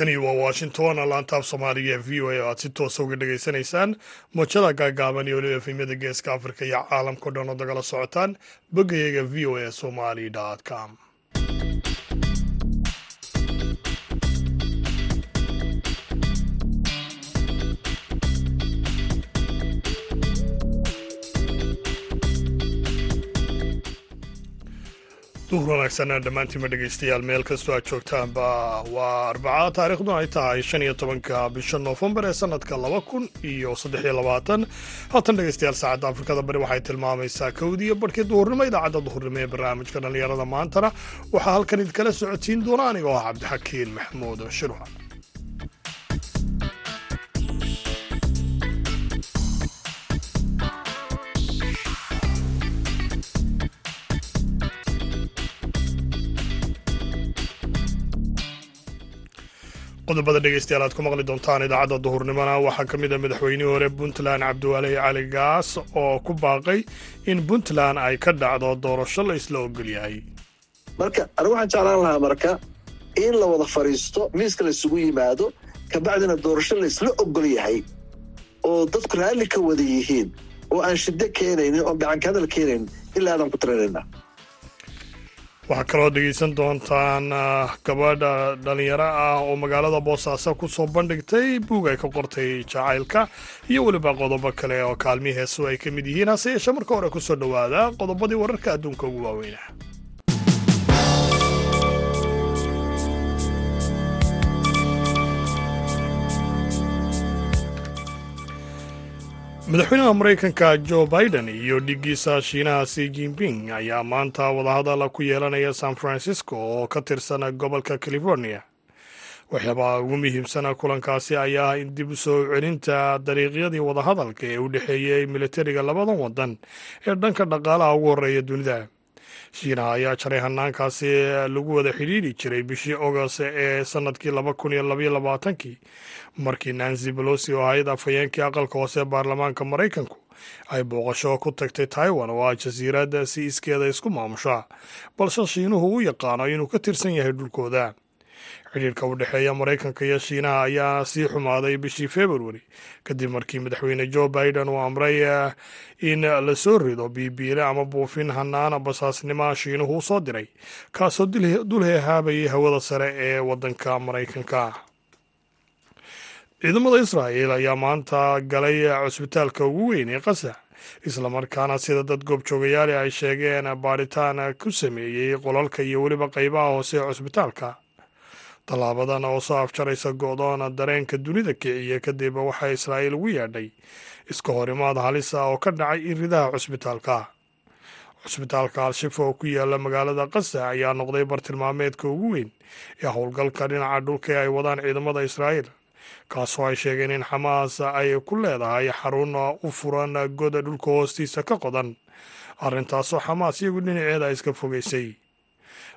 halkani waa washington laantaaf soomaaliga ee v o a oo aad si toosa uga dhegaysanaysaan moojada gaagaaban iyo weliba efemyada geeska afrika iyo caalamkao dhan oo dagala socotaan boggayaga v o a somali com duhur wanaagsan dhammaantiinma dhegaystayaal meel kastoo aad joogtaanba waa arbaca taariikhduna ay tahay shan iyo tobanka bisha noofembar ee sanadka laba kun iyo saddex iyo labaatan haatan dhegaystayaal saacadda afrikada bari waxay tilmaamaysaa kowdiiyo barhkii duhurnimo idaacadda duhurnimo ee barnaamijka dhallinyarada maantana waxaa halkan idinkala socotiin doona anigoo ah cabdixakiin maxamuud shirwa qodobada dhegeystayaal aad ku maqli doontaan idaacadda duhurnimona waxaa ka mid a madaxweynihii hore puntland cabdiwaali cali gaas oo ku baaqay in puntland ay ka dhacdo doorasho la isla ogol yahay marka anigu waxaan jeclaan lahaa marka in la wada fadhiisto miiska la isugu yimaado kabacdina doorasho la isla ogol yahay oo dadku raalli ka wada yihiin oo aan shiddo keenaynin oo gacanka hadal keenaynin ilaa aadaan ku tirinayna waxaa kaloo dhegeysan doontaan gabadha dhallinyaro ah oo magaalada boosaaso ku soo bandhigtay buug ay ka qortay jacaylka iyo weliba qodobo kale oo kaalmii heesu ay ka mid yihiin. Hase yeeshee marka hore ku soo dhowaada qodobadii wararka adduunka ugu waaweynah madaxweynaha maraykanka jo biden iyo dhigiisa shiinaha si jinping ayaa maanta wadahadal ku yeelanaya san francisco oo ka tirsan gobolka california. Waxyaabaha ugu muhiimsana kulankaasi ayaa in dib u soo celinta dariiqyadii wadahadalka ee u dhexeeyey militariga labadan wadan ee dhanka dhaqaalaha ugu horreeya dunida shiinaha ayaa jaray hanaankaasi lagu wada xidhiidhi jiray bishii agost ee sannadkii laba kun iyo labaiyo labaatankii markii nancy belosi oo ahayd afhayeenkii aqalka hoose baarlamaanka maraykanku ay booqasho ku tagtay taiwan oo ah jasiirad si iskeeda isku maamusha balse shiinuhu u yaqaano inuu ka tirsan yahay dhulkooda xidhiirka u dhexeeya maraykanka iyo shiinaha ayaa sii xumaaday bishii februari kadib markii madaxweyne jo biden uu amray in la soo rido biibiile ama buufin hanaana basaasnimoa shiinuhu u soo diray kaasoo dul heehaabayay hawada sare ee waddanka maraykanka. Ciidamada israa'el ayaa maanta galay cusbitaalka ugu weyn ee qasax islamarkaana sida dad goobjoogayaali ay sheegeen baadhitaan ku sameeyey qolalka iyo weliba qaybaha hoose ee cusbitaalka tallaabadan oo soo afjaraysa go'doona dareenka dunida kiciya kadib waxaa israa'iil ugu yeedhay. Iska horimaad halis ah oo ka dhacay iridaha cusbitaalka. Cusbitaalka al-shifa oo ku yaalla magaalada qasax ayaa noqday bartilmaameedka ugu weyn ee howlgalka dhinaca dhulka ee ay wadaan ciidamada israa'iil kaasoo ay sheegeen in xamaas ay ku leedahay xarun u furan goda dhulka hoostiisa ka qodan. Arrintaasoo xamaas iyagu dhinaceeda iska fogeysay.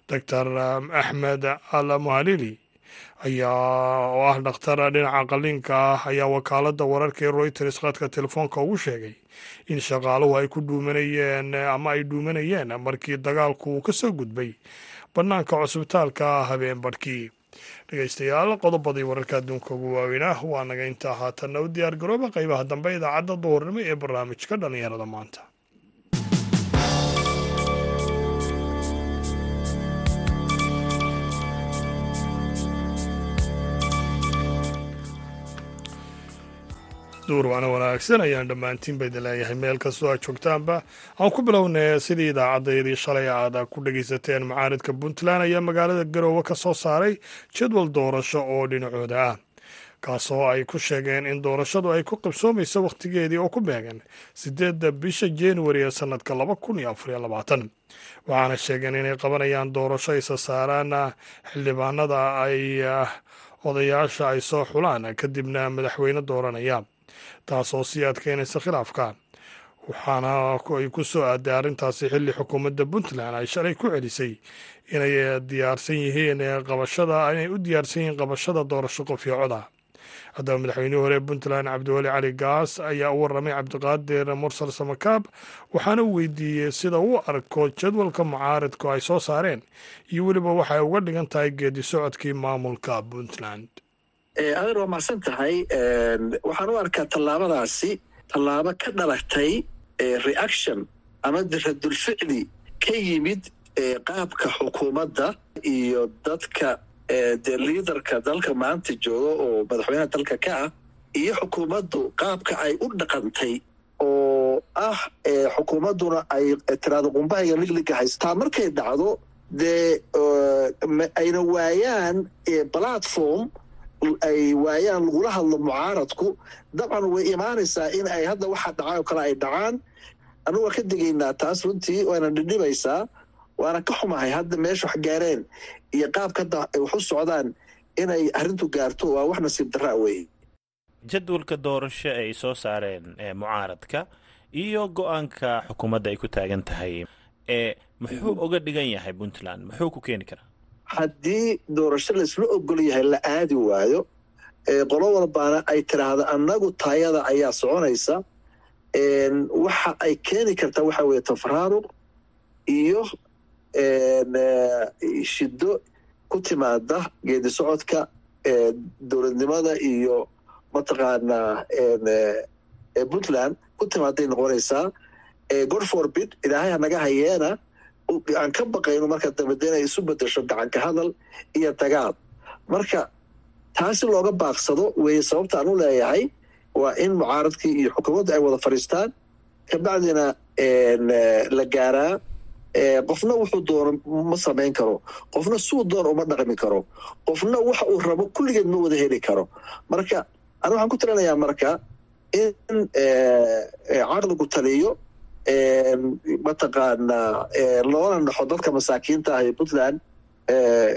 Doctor axmed al muhalili ayaa oo ah dhakhtar dhinaca qalliinka ah ayaa wakaaladda wararka ee royters khadka telefoonka ugu sheegay in shaqaaluhu ay ku dhuumanayeen ama ay dhuumanayeen markii dagaalku uu ka soo gudbay bannaanka cusbitaalka habeen badhkii dhegeystayaal qodobadii wararka adduunka ugu waaweynah waa naga intaa haatanna u diyaar garooba qaybaha dambe idaacadda duhurnimo ee barnaamijka dhallinyarada maanta duur waana wanaagsan ayaan dhammaantiinba idin leeyahay meel kastoo aad joogtaanba aan ku bilownay sidii idaacaddayadii shalay aad ku dhegaysateen mucaaridka puntland ayaa magaalada garoowe ka soo saaray jadwal doorasho oo dhinacooda ah kaasoo ay ku sheegeen in doorashadu ay ku qabsoomayso wakhtigeedii oo ku beegan sideedda bisha januari ee sannadka laba kun iyo afariyo labaatan. Waxaana sheegeen inay qabanayaan doorasho isa saaraan xildhibaanada ay odayaasha ay soo xulaan kadibna madaxweyne dooranaya taasoo sii adkeynaysa khilaafka. Waxaana ay ku soo aaday arrintaasi xilli xukuumadda puntland ay shalay ku celisay inay diyaarsan yihiin qabashada inay u diyaarsan yihiin qabashada doorasho qofyocoda haddaba madaxweynihii hore puntland cabdiweli cali gaas ayaa u warramay cabdiqaadir mursal samakaab waxaana u weydiiyey sida uu arko jadwalka mucaaradku ay soo saareen iyo weliba waxay uga dhigan tahay geedi socodkii maamulka puntland adeer waa macsan tahay waxaan u arkaa tallaabadaasi tallaabo ka dhalatay reaction ama diradulficli ka yimid qaabka xukuumadda iyo dadka dee liidarka dalka maanta jooga oo madaxweynaha dalka ka ah iyo xukuumaddu qaabka ay u dhaqantay oo ah xukuumadduna ay tiraado qumbahayga ligliga haystaa markay dhacdo dee ayna waayaan platform ay waayaan lagula hadlo mucaaradku dabcan way imaanaysaa in ay hadda waxa dhacay oo kale ay dhacaan. Anugu waa ka degaynaa taas runtii waana dhidhibaysaa waana ka xumahay hadda meesha wax gaareen iyo qaabka hadda ay wax u socdaan inay arrintu gaarto waa wax nasiib daraa weeye. Jadwalka doorasho ay soo saareen mucaaradka iyo go'aanka xukuumadda ay ku taagan tahay muxuu oga dhigan yahay puntland? Muxuu ku keeni karaa haddii doorasho laisla ogol yahay la aadi waayo qolo walbaana ay tiraahdo annagu taayada ayaa soconaysa waxa ay keeni kartaa waxa weeye tafaraaruq iyo shiddo ku timaada geedi socodka dowladnimada iyo mataqaanaa puntland ku timaaday noqonaysaa god forbid ilaahay hanaga hayeena aan ka baqayno marka dambe de inay isu bedesho gacanka hadal iyo dagaal marka taasi looga baaqsado weeye sababta aan u leeyahay waa in mucaaradkii iyo xukuumaddu ay wada fadhiistaan. Kabacdina la gaaraa qofna wuxuu doono ma samayn karo qofna suu doon uma dhaqmi karo qofna waxa uu rabo kulligeed ma wada heli karo. Marka ani waxaan ku talinayaa marka in caqligu taliyo mataqaanaa loona naxo dadka masaakiinta ah ee puntland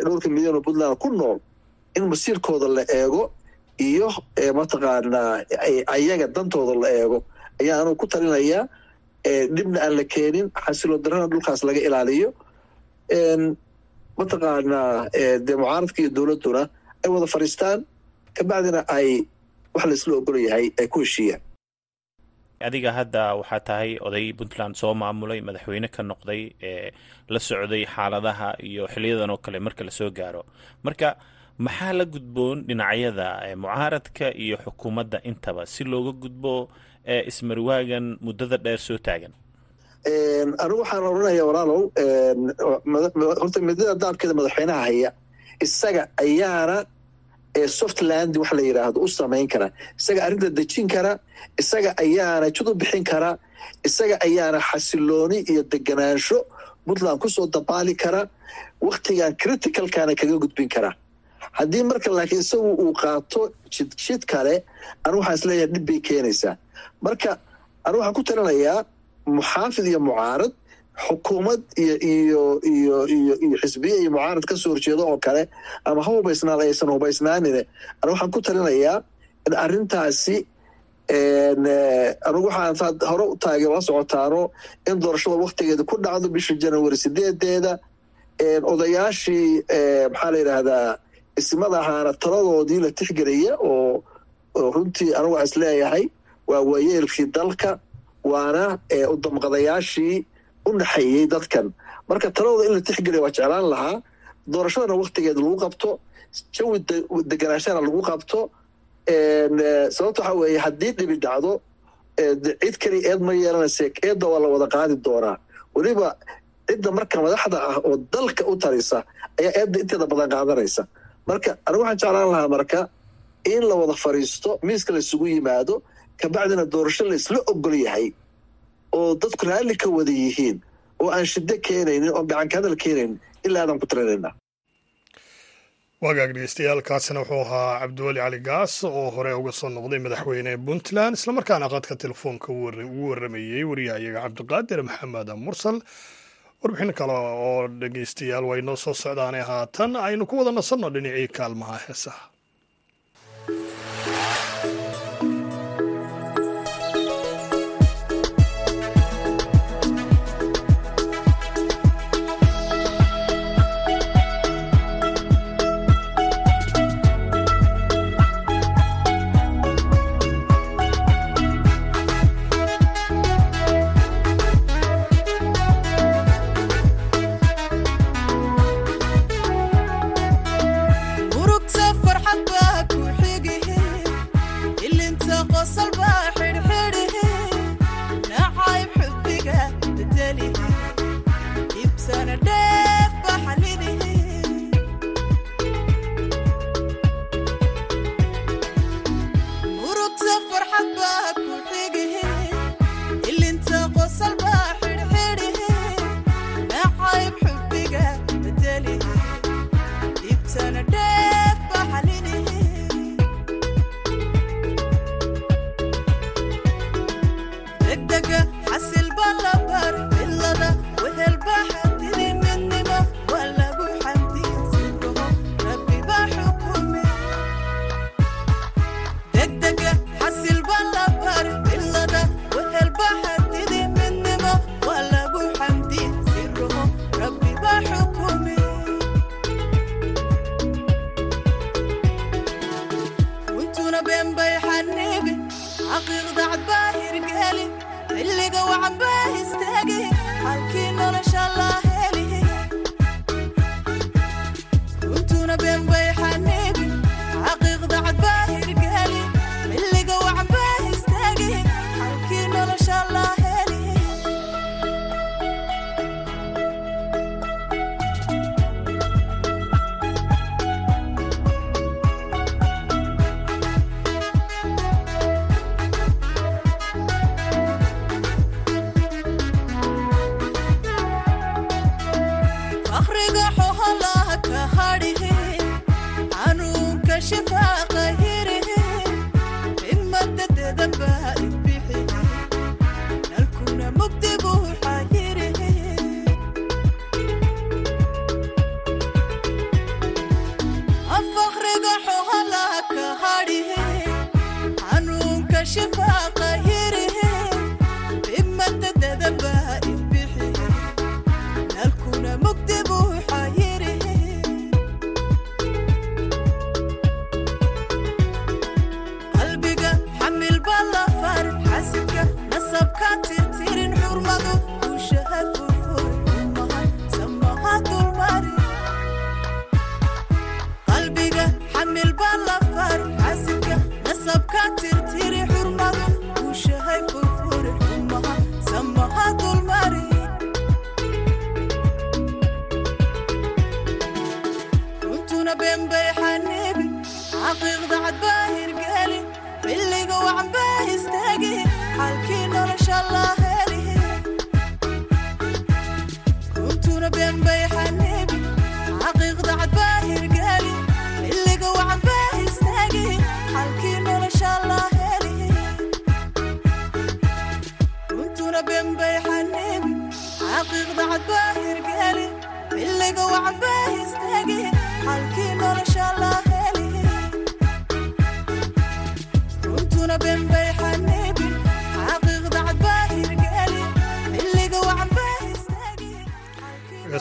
dhowrka milyan oo puntland ku nool in masiirkooda la eego iyo mataqaanaa ayaga dantooda la eego. Ayaa anugu ku talinayaa dhibna aan la keenin xasilo darana dhulkaas laga ilaaliyo. Mataqaanaa dee mucaaradka iyo dowladduna ay wada fadhiistaan kabacdina ay wax laisla ogol yahay ay ku heshiiyaan adiga hadda waxaa tahay oday puntland soo maamulay madaxweyne ka noqday ee la socday xaaladaha iyo xiliyadan oo kale marka la soo gaaro. Marka maxaa la gudboon dhinacyada mucaaradka iyo xukuumadda intaba si looga gudbo ismarwaagan muddada dheer soo taagan? Anigu waxaan odhanaya walaalow horta midada daabkeeda madaxweynaha haya isaga ayaana softland wax la yidhaahdo u samayn kara. Isaga arrinta dejin kara isaga ayaana jud u bixin kara isaga ayaana xasilooni iyo deganaansho puntland ku soo dabaali kara waktigan criticalkana kaga gudbin kara. Haddii marka laakiin isagu uu qaato jid kale anigu waxaan is leeyahay dhib bay keenaysaa. Marka anigu waxaan ku talinayaa muxaafid iyo mucaarad xukuumad iyo iyo iyo iyo iyo xisbiye iyo mucaarad ka soo horjeedo oo kale ama ha hubaysnaan aysan hubaysnaanine. Anigu waxaan ku talinayaa in arrintaasi anigu waxaan hore u taagay la socotaano in doorashada waktigeeda ku dhacdo bisha january sideedeeda odayaashii maxaa la yidhaahdaa ismada ahaana taladoodii la tixgelaya oo runtii anigu waxaa is leeyahay waa waayeelkii dalka waana udamqadayaashii u naxeeyey dadkan. Marka taladooda in la tixgeliya waa jeclaan lahaa. Doorashadana waktigeeda lagu qabto. Jawi deganaashana lagu qabto. Sababta waxaa weeye haddii dhibi dhacdo cid kali eed ma yeelanayse eedda waa la wada qaadi doonaa. Weliba cidda marka madaxda ah oo dalka u tarisa ayaa eedda inteeda badan qaadanaysa. Marka anigu waxaan jeclaan lahaa marka in la wada fadhiisto miiska la isugu yimaado kabacdina doorasho la isla ogol yahay oo dadku raalli ka wada yihiin oo aan shiddo keenaynin oo gacanka hadal keenaynin ilaa aadaan ku talinayna waagaag dhegeystayaal kaasina wuxuu ahaa cabdiweli cali gaas oo hore uga soo noqday madaxweyne puntland islamarkaana qadka telefoonka ugu warramayey wariyahayaga cabdiqaadir maxamed mursal. Warbixin kale oo dhegeystayaal way noo soo socdaanay haatan aynu ku wada nasanno dhinacii kaalmaha heesaha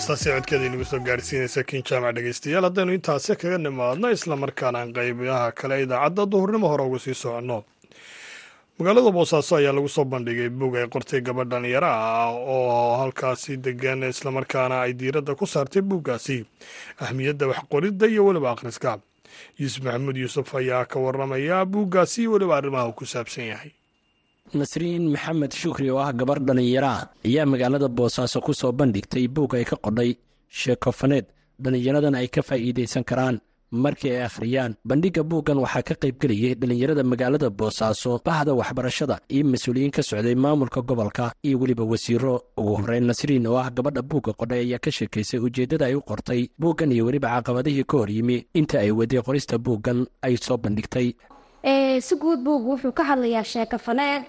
heestaasi codkeeda inagu soo gaarsiinaysa kin jaamac dhegeystayaal haddaynu intaasi kaga nimaadno islamarkaana aan qaybaha kale idaacadda duhurnimo hore uga sii soconno. Magaalada boosaaso ayaa lagu soo bandhigay bog ay qortay gabadh dhalinyaro ah oo halkaasi degan islamarkaana ay diiradda ku saartay buuggaasi ahmiyadda waxqoridda iyo weliba akhriska. Yuusuf maxamuud yuusuf ayaa ka waramaya buuggaasi weliba arrimaha uu ku saabsan yahay nasriin maxamed shukri oo ah gabarh dhallinyaro ah ayaa magaalada boosaaso ku soo bandhigtay buug ay ka qodhay sheekofaneed dhallinyaradan ay ka faa'iidaysan karaan markii ay akhriyaan. Bandhigga buuggan waxaa ka qaybgelayay dhallinyarada magaalada boosaaso bahda waxbarashada iyo mas'uuliyiin ka socday maamulka gobolka iyo weliba wasiiro ugu horreyn nasriin oo ah gabadha buugga qodhay ayaa ka sheekaysay ujeeddada ay u qortay buuggan iyo weliba caqabadihii ka hor yimi inta ay waday qorista buuggan ay soo bandhigtay. Si guud buug wuxuu ka hadlayaa sheekafaneed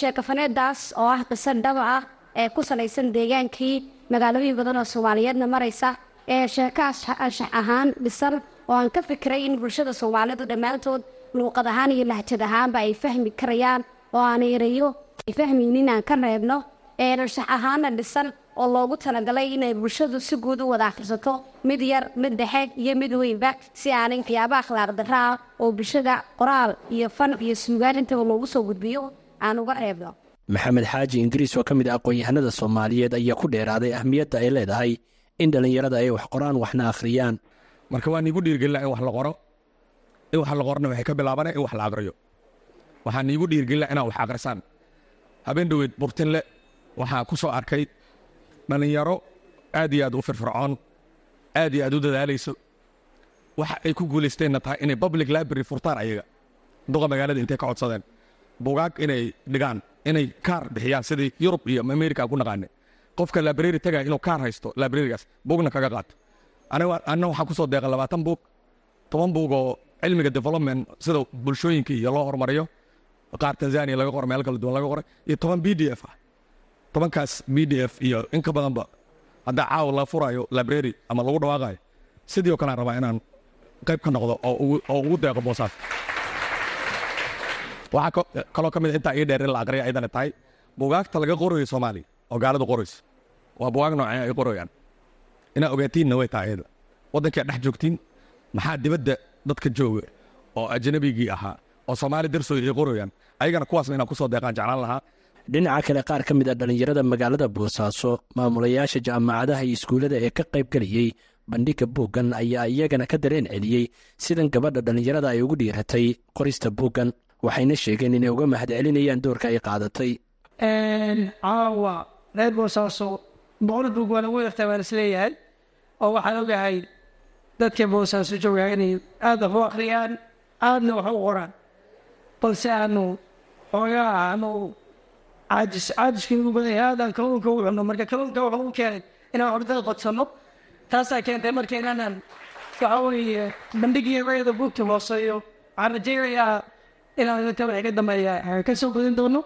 sheekafaneeddaas oo ah qiso dhaba ah ee ku salaysan deegaankii magaalooyin badan oo soomaaliyeedna maraysa. Ee sheekaas anshax ahaan dhisan oo aan ka fikiray in bulshada soomaalidu dhammaantood luuqad ahaan iyo lahjad ahaanba ay fahmi karayaan oo aan erayo ay fahmaynin aan ka reebno. Ee anshax ahaanna dhisan oo loogu talagalay inay bulshadu si guud u wada akhrisato mid yar mid dhexe iyo mid weynba si aanay waxyaaba akhlaaq darra oo bulshada qoraal iyo fan iyo suugaan intaba loogu soo gudbiyo aan uga reebno maxamed xaaji ingiriis oo ka mid ah aqoon-yahanada soomaaliyeed ayaa ku dheeraaday ahmiyadda ay leedahay in dhallinyarada ay wax qoraan waxna akhriyaan. Marka waa niigu dhiirgelina in wax la qoro in wax la qorona waxay ka bilaabana in wax la aqriyo waxaa niigu dhiirgelina inaad wax aqrisaan habeen dhoweed burtinle waxaa ku soo arkay dhallinyaro aad iyo aad u firfircoon aad iyo aad u dadaalayso. Waxa ay ku guulaysteenna tahay inay public library furtaan ayaga. Duqa magaalada intay ka codsadeen bugaag inay dhigaan inay kaar bixiyaan sidii yurub iyo america ku naqaane. Qofka library tagaya inuu kaar haysto librarygaas bugna kaga qaato anna waxaan ku soo deeqa labaatan bug toban bug oo cilmiga development sida bulshooyinka iyo loo horumariyo qaar tanzania laga qoray meel kala duwan laga qoray. Iyo toban b d f ah tobankaas b d f iyo in badanba haddaa caawa la furayo library ama lagu dhawaaqayo sidii oo kale aan rabaa inaan qayb ka noqdo oo ugu deeqo boosaas waxaa kaloo ka mid intaa ii dheer in la aqriya ayadana tahay bugaagta laga qorayo soomaaliya oo gaaladu qorayso waa bugaag noocee ay qorayaan inaa ogaatiinna way tahay ayada waddankaa dhex joogtiin maxaa dibadda dadka jooga oo ajnabigii ahaa oo soomaali darsooy ay qorayaan ayagana kuwaasna inaan ku soo deeqaan jeclaan lahaa dhinaca kale qaar ka mid a dhallinyarada magaalada boosaaso maamulayaasha jaamacadaha iyo iskuullada ee ka qayb geliyey bandhigga buuggan ayaa iyagana ka dareen celiyey sidan gabadha dhallinyarada ay ugu dhiiratay qorista buuggan waxayna sheegeen inay uga mahadcelinayaan doorka ay qaadatay. Caawa reer boosaaso boqol buug waa lagu yartaa waan is leeyahay oo waxaan ogahay dadka boosaaso jooga inay aada wax u akhriyaan aadna wax u qoraan. Balse aanu xoogaa aanu caajis caajiskii ugu badan yahay aadaan kalluunka u cunno. Marka kalluunka wuxuu u keenay inaan ordada qodsano taasaa keentay marka inaanan waxa weeye rayada buugta hooseeyo waxaan rajaynayaa inta wixii ka dambeeya aan ka soo gudin doono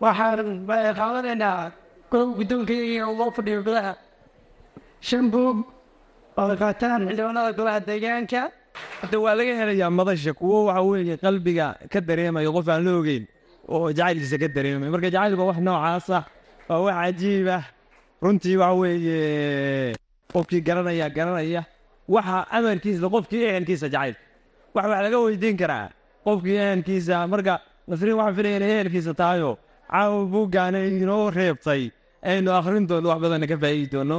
waxaan qaadanaynaa golaha guddoonka iyo loo fadhiyo golaha shan buug oo qaataan xildhibaanada golaha deegaanka hadda waa laga helayaa madasha kuwo waxa weeye qalbiga ka dareemayo qof aan la ogeyn oo jacaylkiisa ka dareemay marka jacaylka wax noocaas ah waa wax cajiib ah runtii waxa weeye qofkii garanaya garanaya waxa amarkiisa qofkii ehelkiisa jacayl wax wax laga weydiin karaa. Qofkii ehelkiisa marka nasriin waxaan filaya inay ehelkiisa tahayo caawa buuggaana inoo reebtay. Aynu akhrin doono wax badanna ka faa'iidi doono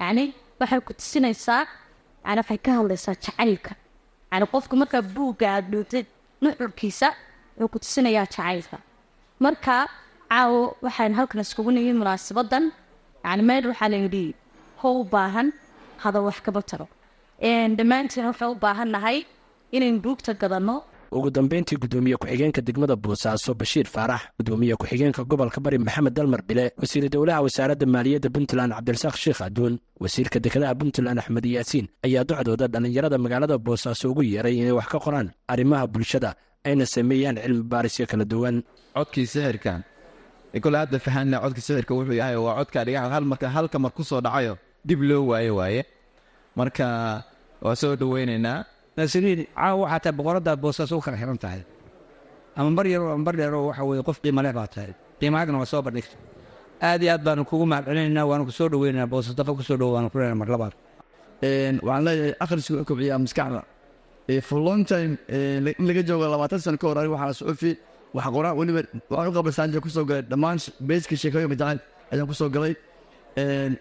yacni waxay ku tusinaysaa yani waxay ka hadlaysaa jacaylka. Yani qofka markaa buugga aad dhuutid nuxurkiisa wuxuu ku tusinayaa jacaylka. Marka caawo waxaan halkan iskugu nimi munaasabadan yani meel waxaa la yidhi ho u baahan hada wax kaba taro. Dhammaantiin waxay u baahan nahay inaynu buugta gadanno. Ugu dambeyntii gudoomiye ku-xigeenka degmada boosaaso bashiir faarax gudoomiye ku-xigeenka gobolka bari maxamed dalmar bile wasiir dowlaha wasaaradda maaliyadda puntland cabdirasaaq sheekh aduun wasiirka dekedaha puntland axmed yaasiin ayaa docdooda dhallinyarada magaalada boosaaso ugu yeeray inay wax ka qoraan arrimaha bulshada ayna sameeyaan cilmi baarisyo kala duwan. Codkii sixirkan kole hadda fahanna codka sixirka wuxuu yahay waa codka dhigaha hal marka halka mar ku soo dhacayo dib loo waayo waaye. Marka waa soo dhoweynaynaa nasriin caawa waxaa tahay boqoradda boosaaso u kala xiran tahay. Ama bar yaroo ama bar waxa weye qof qiimo leh baa tahay. Qiimahaagna waa soo bandhigta aad iyo aad baanu kugu mahadcelinaynaa waanu ku soo dhoweynaynaa boosaaso dafa ku soo dhowo waanu ku mar labaad. Waxaan leeyahay akhriska kobciyaa maskaxda. For long time in laga joogo labaatan sano ka hor aniga waxaa suxufi wax qoraan weliba waxaan u qabasaanja ku soo galay dhammaan beeska sheekooyinka jacayl ayaan ku soo galay.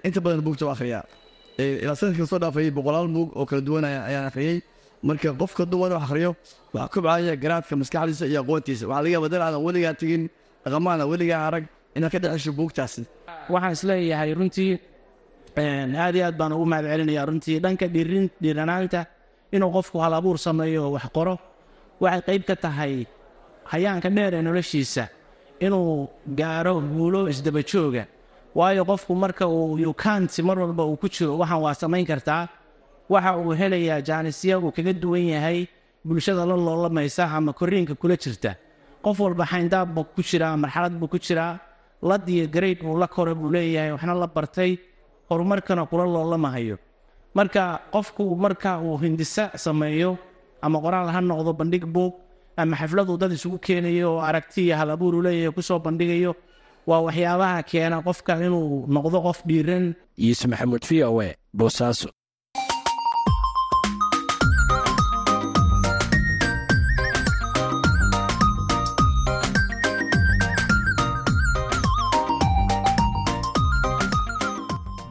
Inta badan buugta waa akhriyaa ilaa sannadkii soo dhaafayay boqolaal buug oo kala duwan ayaan akhriyey marka qofka duwan wax akhriyo waxaa kobcaya garaadka maskaxdiisa iyo aqoontiisa. Waxaa laga yaaba weligaa tegin dhaqamaana weligaa arag inaad ka dhexesho buugtaasi. Waxaan is leeyahay runtii aad iyo aad baan ugu mahad celinayaa runtii. Dhanka dhirin dhiranaanta inuu qofku hal abuur sameeyo oo wax qoro waxay qayb ka tahay hayaanka dheer ee noloshiisa inuu gaaro guulo isdaba jooga. Waayo qofku marka uu yukaanti mar walba uu ku jiro waxaan waa samayn kartaa waxa uu helayaa jaanisya uu kaga duwan yahay bulshada la loolamaysa ama koriinka kula jirta. Qof walba xayndaab ku jiraa marxalad buu ku jiraa lad iyo garayd uu la koray buu leeyahay waxna la bartay horumarkana kula loolamahayo. Marka qofku marka uu hindisa sameeyo ama qoraal ha noqdo bandhig buug ama xafladuu dad isugu keenayo oo aragti iyo hal abuur ku soo bandhigayo waa waxyaabaha keena qofka inuu noqdo qof dhiiran. Yuusuf maxamuud v o e boosaaso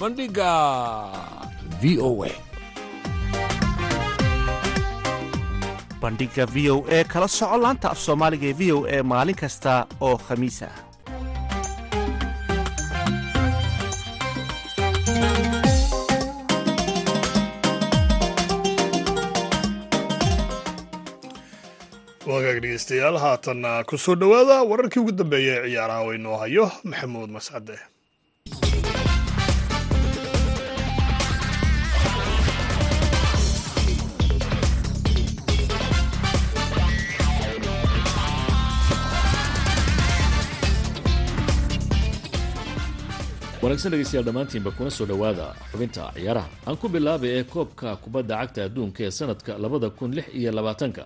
bandhigga v o e bandhigga v o e kala soco laanta af soomaaliga ee v o e maalin kasta oo khamiis ah wagaag dhegeystayaal haatanna ku soo dhowaada wararkii ugu dambeeya ee ciyaaraha oo inoo hayo maxamuud mascade wanaagsan dhegeystayaal dhammaantiinba kuna soo dhowaada xubinta ciyaaraha. Aan ku bilaabay ee koobka kubadda cagta adduunka ee sanadka labada kun lix iyo labaatanka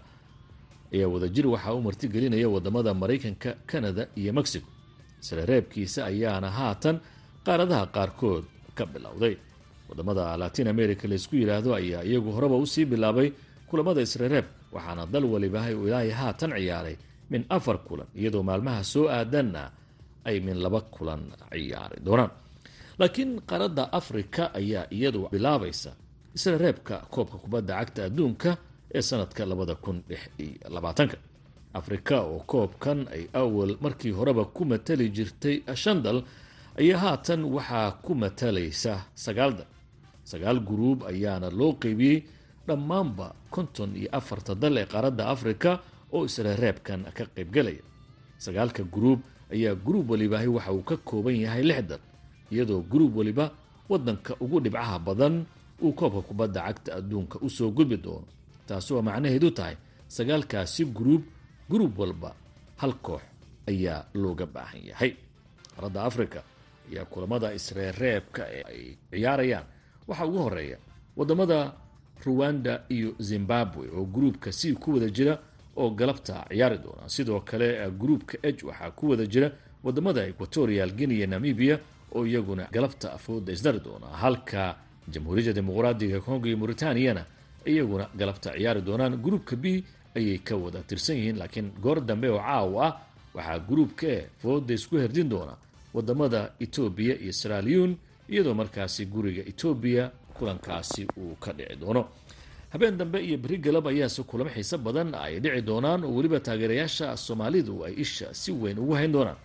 ayaa wadajir waxaa u martigelinaya waddamada maraykanka kanada iyo mexico. Sirareebkiisa ayaana haatan qaaradaha qaarkood ka bilowday. Wadamada latin america laysku yidhaahdo ayaa iyagu horeba u sii bilaabay kulamada israreeb waxaana dal waliba ilaahay haatan ciyaaray min afar kulan iyadoo maalmaha soo aadanna ay min laba kulan ciyaari doonaan laakiin qaaradda afrika ayaa iyadu bilaabaysa israreebka koobka kubadda cagta adduunka ee sanadka labada kun lix iyo labaatanka. Afrika oo koobkan ay awal markii horeba ku matali jirtay shan dal ayaa haatan waxaa ku matalaysa sagaal dal. Sagaal guruub ayaana loo qeybiyey dhammaanba konton iyo afarta dal ee qaaradda afrika oo israreebkan ka qaybgelaya sagaalka guruub ayaa guruub walibaahi waxa uu ka kooban yahay lix dal iyadoo guruub waliba wadanka ugu dhibcaha badan uu koobka kubadda cagta adduunka u soo gudbi doono. Taasi oo macnaheedu tahay sagaalkaasi guruub guruub walba hal koox ayaa looga baahan yahay. Qaaradda afrika ayaa kulamada isreereebka ee ay ciyaarayaan waxaa ugu horreeya waddamada ruwanda iyo zimbabwe oo gruubka c ku wada jira oo galabta ciyaari doona sidoo kale gruubka h waxaa ku wada jira waddamada equatorial guinea namibia oo iyaguna galabta afooda isdari doona. Halka jamhuuriyadda dimuqraadiga kongo iyo mauritaniana iyaguna galabta ciyaari doonaan gruubka b ayay ka wada tirsan yihiin laakiin goor dambe oo caawa ah waxaa gruubka e fooda isku herdin doona waddamada etoobiya iyo sraliun iyadoo markaasi guriga etoobiya kulankaasi uu ka dhici doono. Habeen dambe iyo beri galab ayaase kulamo xiise badan ay dhici doonaan oo weliba taageerayaasha soomaalidu ay isha si weyn ugu hayn doonaan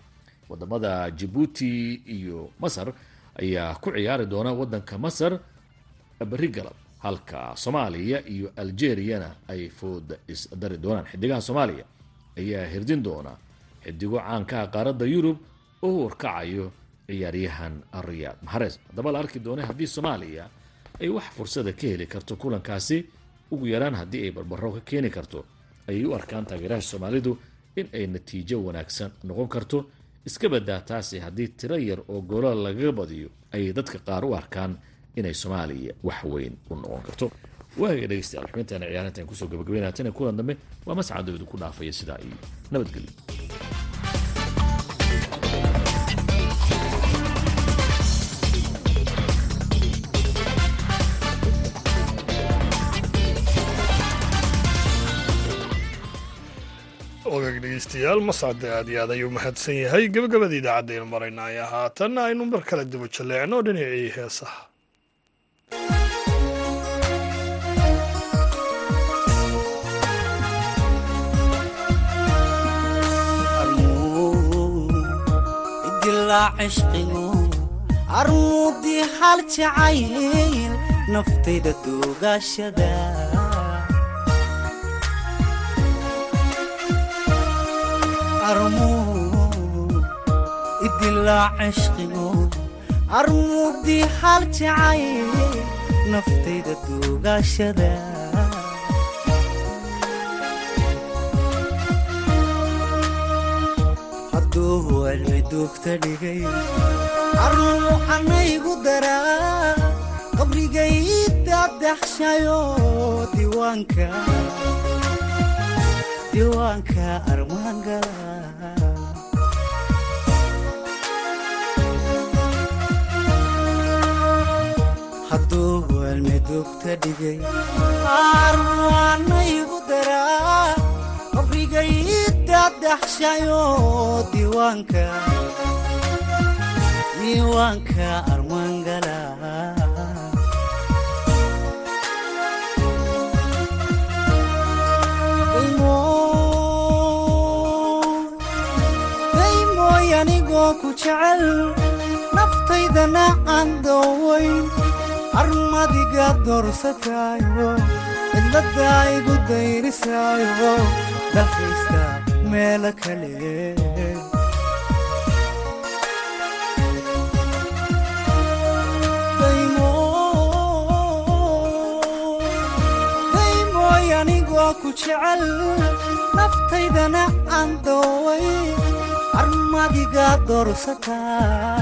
waddamada jibuuti iyo masar ayaa ku ciyaari doona wadanka masar beri galab. Halka soomaaliya iyo algeriyana ay fooda isdari doonaan. Xidigaha soomaaliya ayaa hirdin doona xidigo caankaha qaaradda yurub oo warkacayo ciyaaryahan riyaad mahares haddaba la arki doona haddii soomaaliya ay wax fursada ka heli karto kulankaasi ugu yaraan haddii ay barbaro ka keeni karto ayay u arkaan taageerayaasha soomaalidu in ay natiijo wanaagsan noqon karto iska badaa taasi haddii tiro yar oo goola lagaga badiyo ayay dadka qaar u arkaan inay soomaaliya wax weyn u noqon karto. Waaga dhegeystayaal xubintaana ciyaarintan ku soo gabagabeynaa tana kulan dambe waa mascadoodu ku dhaafaya sidaa iyo nabadgelyo dhegeystayaal mascade aad iyo aad ayuu mahadsan yahay gabagabada idaacadaynu maraynaya haatan aynu mar kale daba jaleecno dhinacii heesaha armuudii hal jacayl naftayda duugaashada armuudii hal jacayl naftayda duugaashada. Hadduu cilmi duugta dhigay arnu anaygu daraa qabrigay daadaxshayo diiwaanka diiwaanka armaangala hadduu waalmedugta dhigay. Arwaanaygu daraa qabrigayidadaxshayo diiwaanka diiwaanka armaangala daymooy anigoo ku jecel naftaydana aan doowayn armadiga doorsataayo cidladaa igu dayrisaayo dalkaysta meelo kale. Anigoo ku jecel naftaydana aan dooway armadiga doorsataa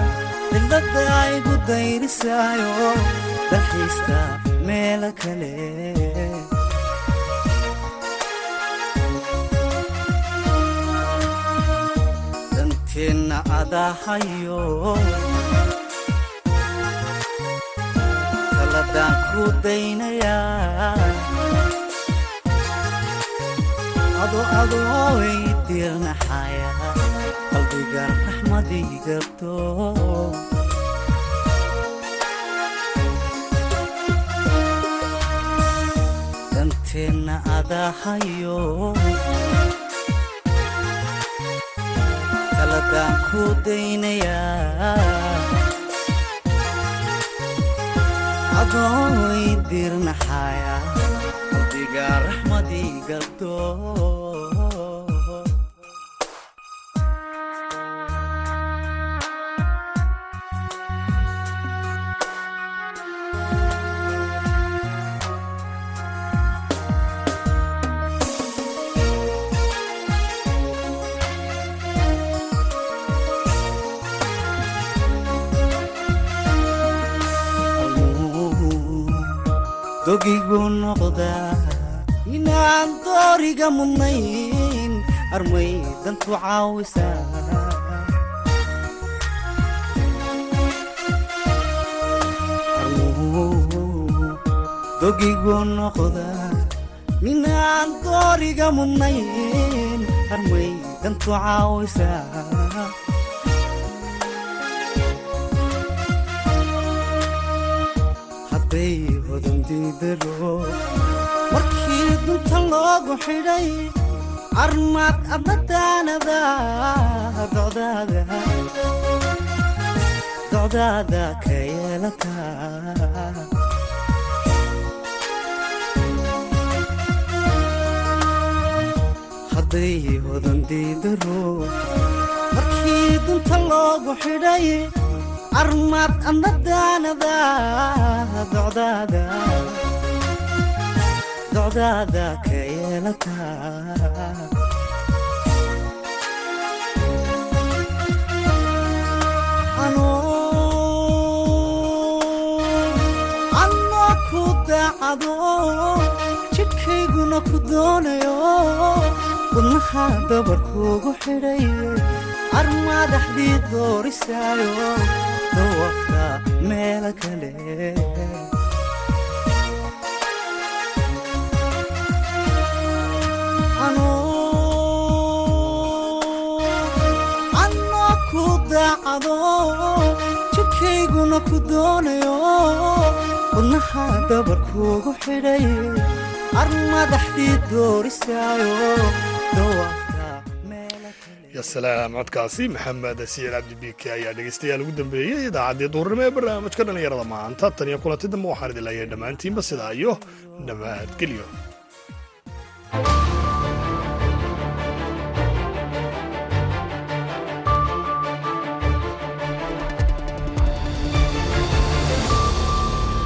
cidladaa igu dayrisaayo dalkaysta meelo kale. Danteenna adahayo taladaan ku daynayaa ado adooy dirnaxaya qalbiga raxmadigato danteenna adahayo taladaan dirnaxaya qalbiga raxmadigato dogigu noqdaa inaan dooriga mudnayn armay dantu caawisaa dogigu noqdaa inaan dooriga mudnayn armay dantu caawisaa hadday markii dunta loogu xidhay armaad adnadaanada docdaada ka yeelataa hadday hodandidalo markii dunta loogu xidhay armaad adnadaanada docdaada ka yeelataa anoo ku daacado jidhkayguna ku doonayo. Wadnaha dabarkuugu xidhay armaadaxdii doorisaayo dawafta meelo kale. Anoo ku daacado jidhkayguna ku doonayo wadnaha dabarkuugu xidhay. Armadaxdii doorisaayo dawafta ya salaam codkaasi maxamed siir cabdibike ayaa dhegeystayaal ugu dambeeyey idaacaddii duurnimo ee barnaamijka dhallinyarada maanta. Tan iyo kulanti dambe waxaan idin leeyahay dhammaantiinba sidaa iyo nabadgelyo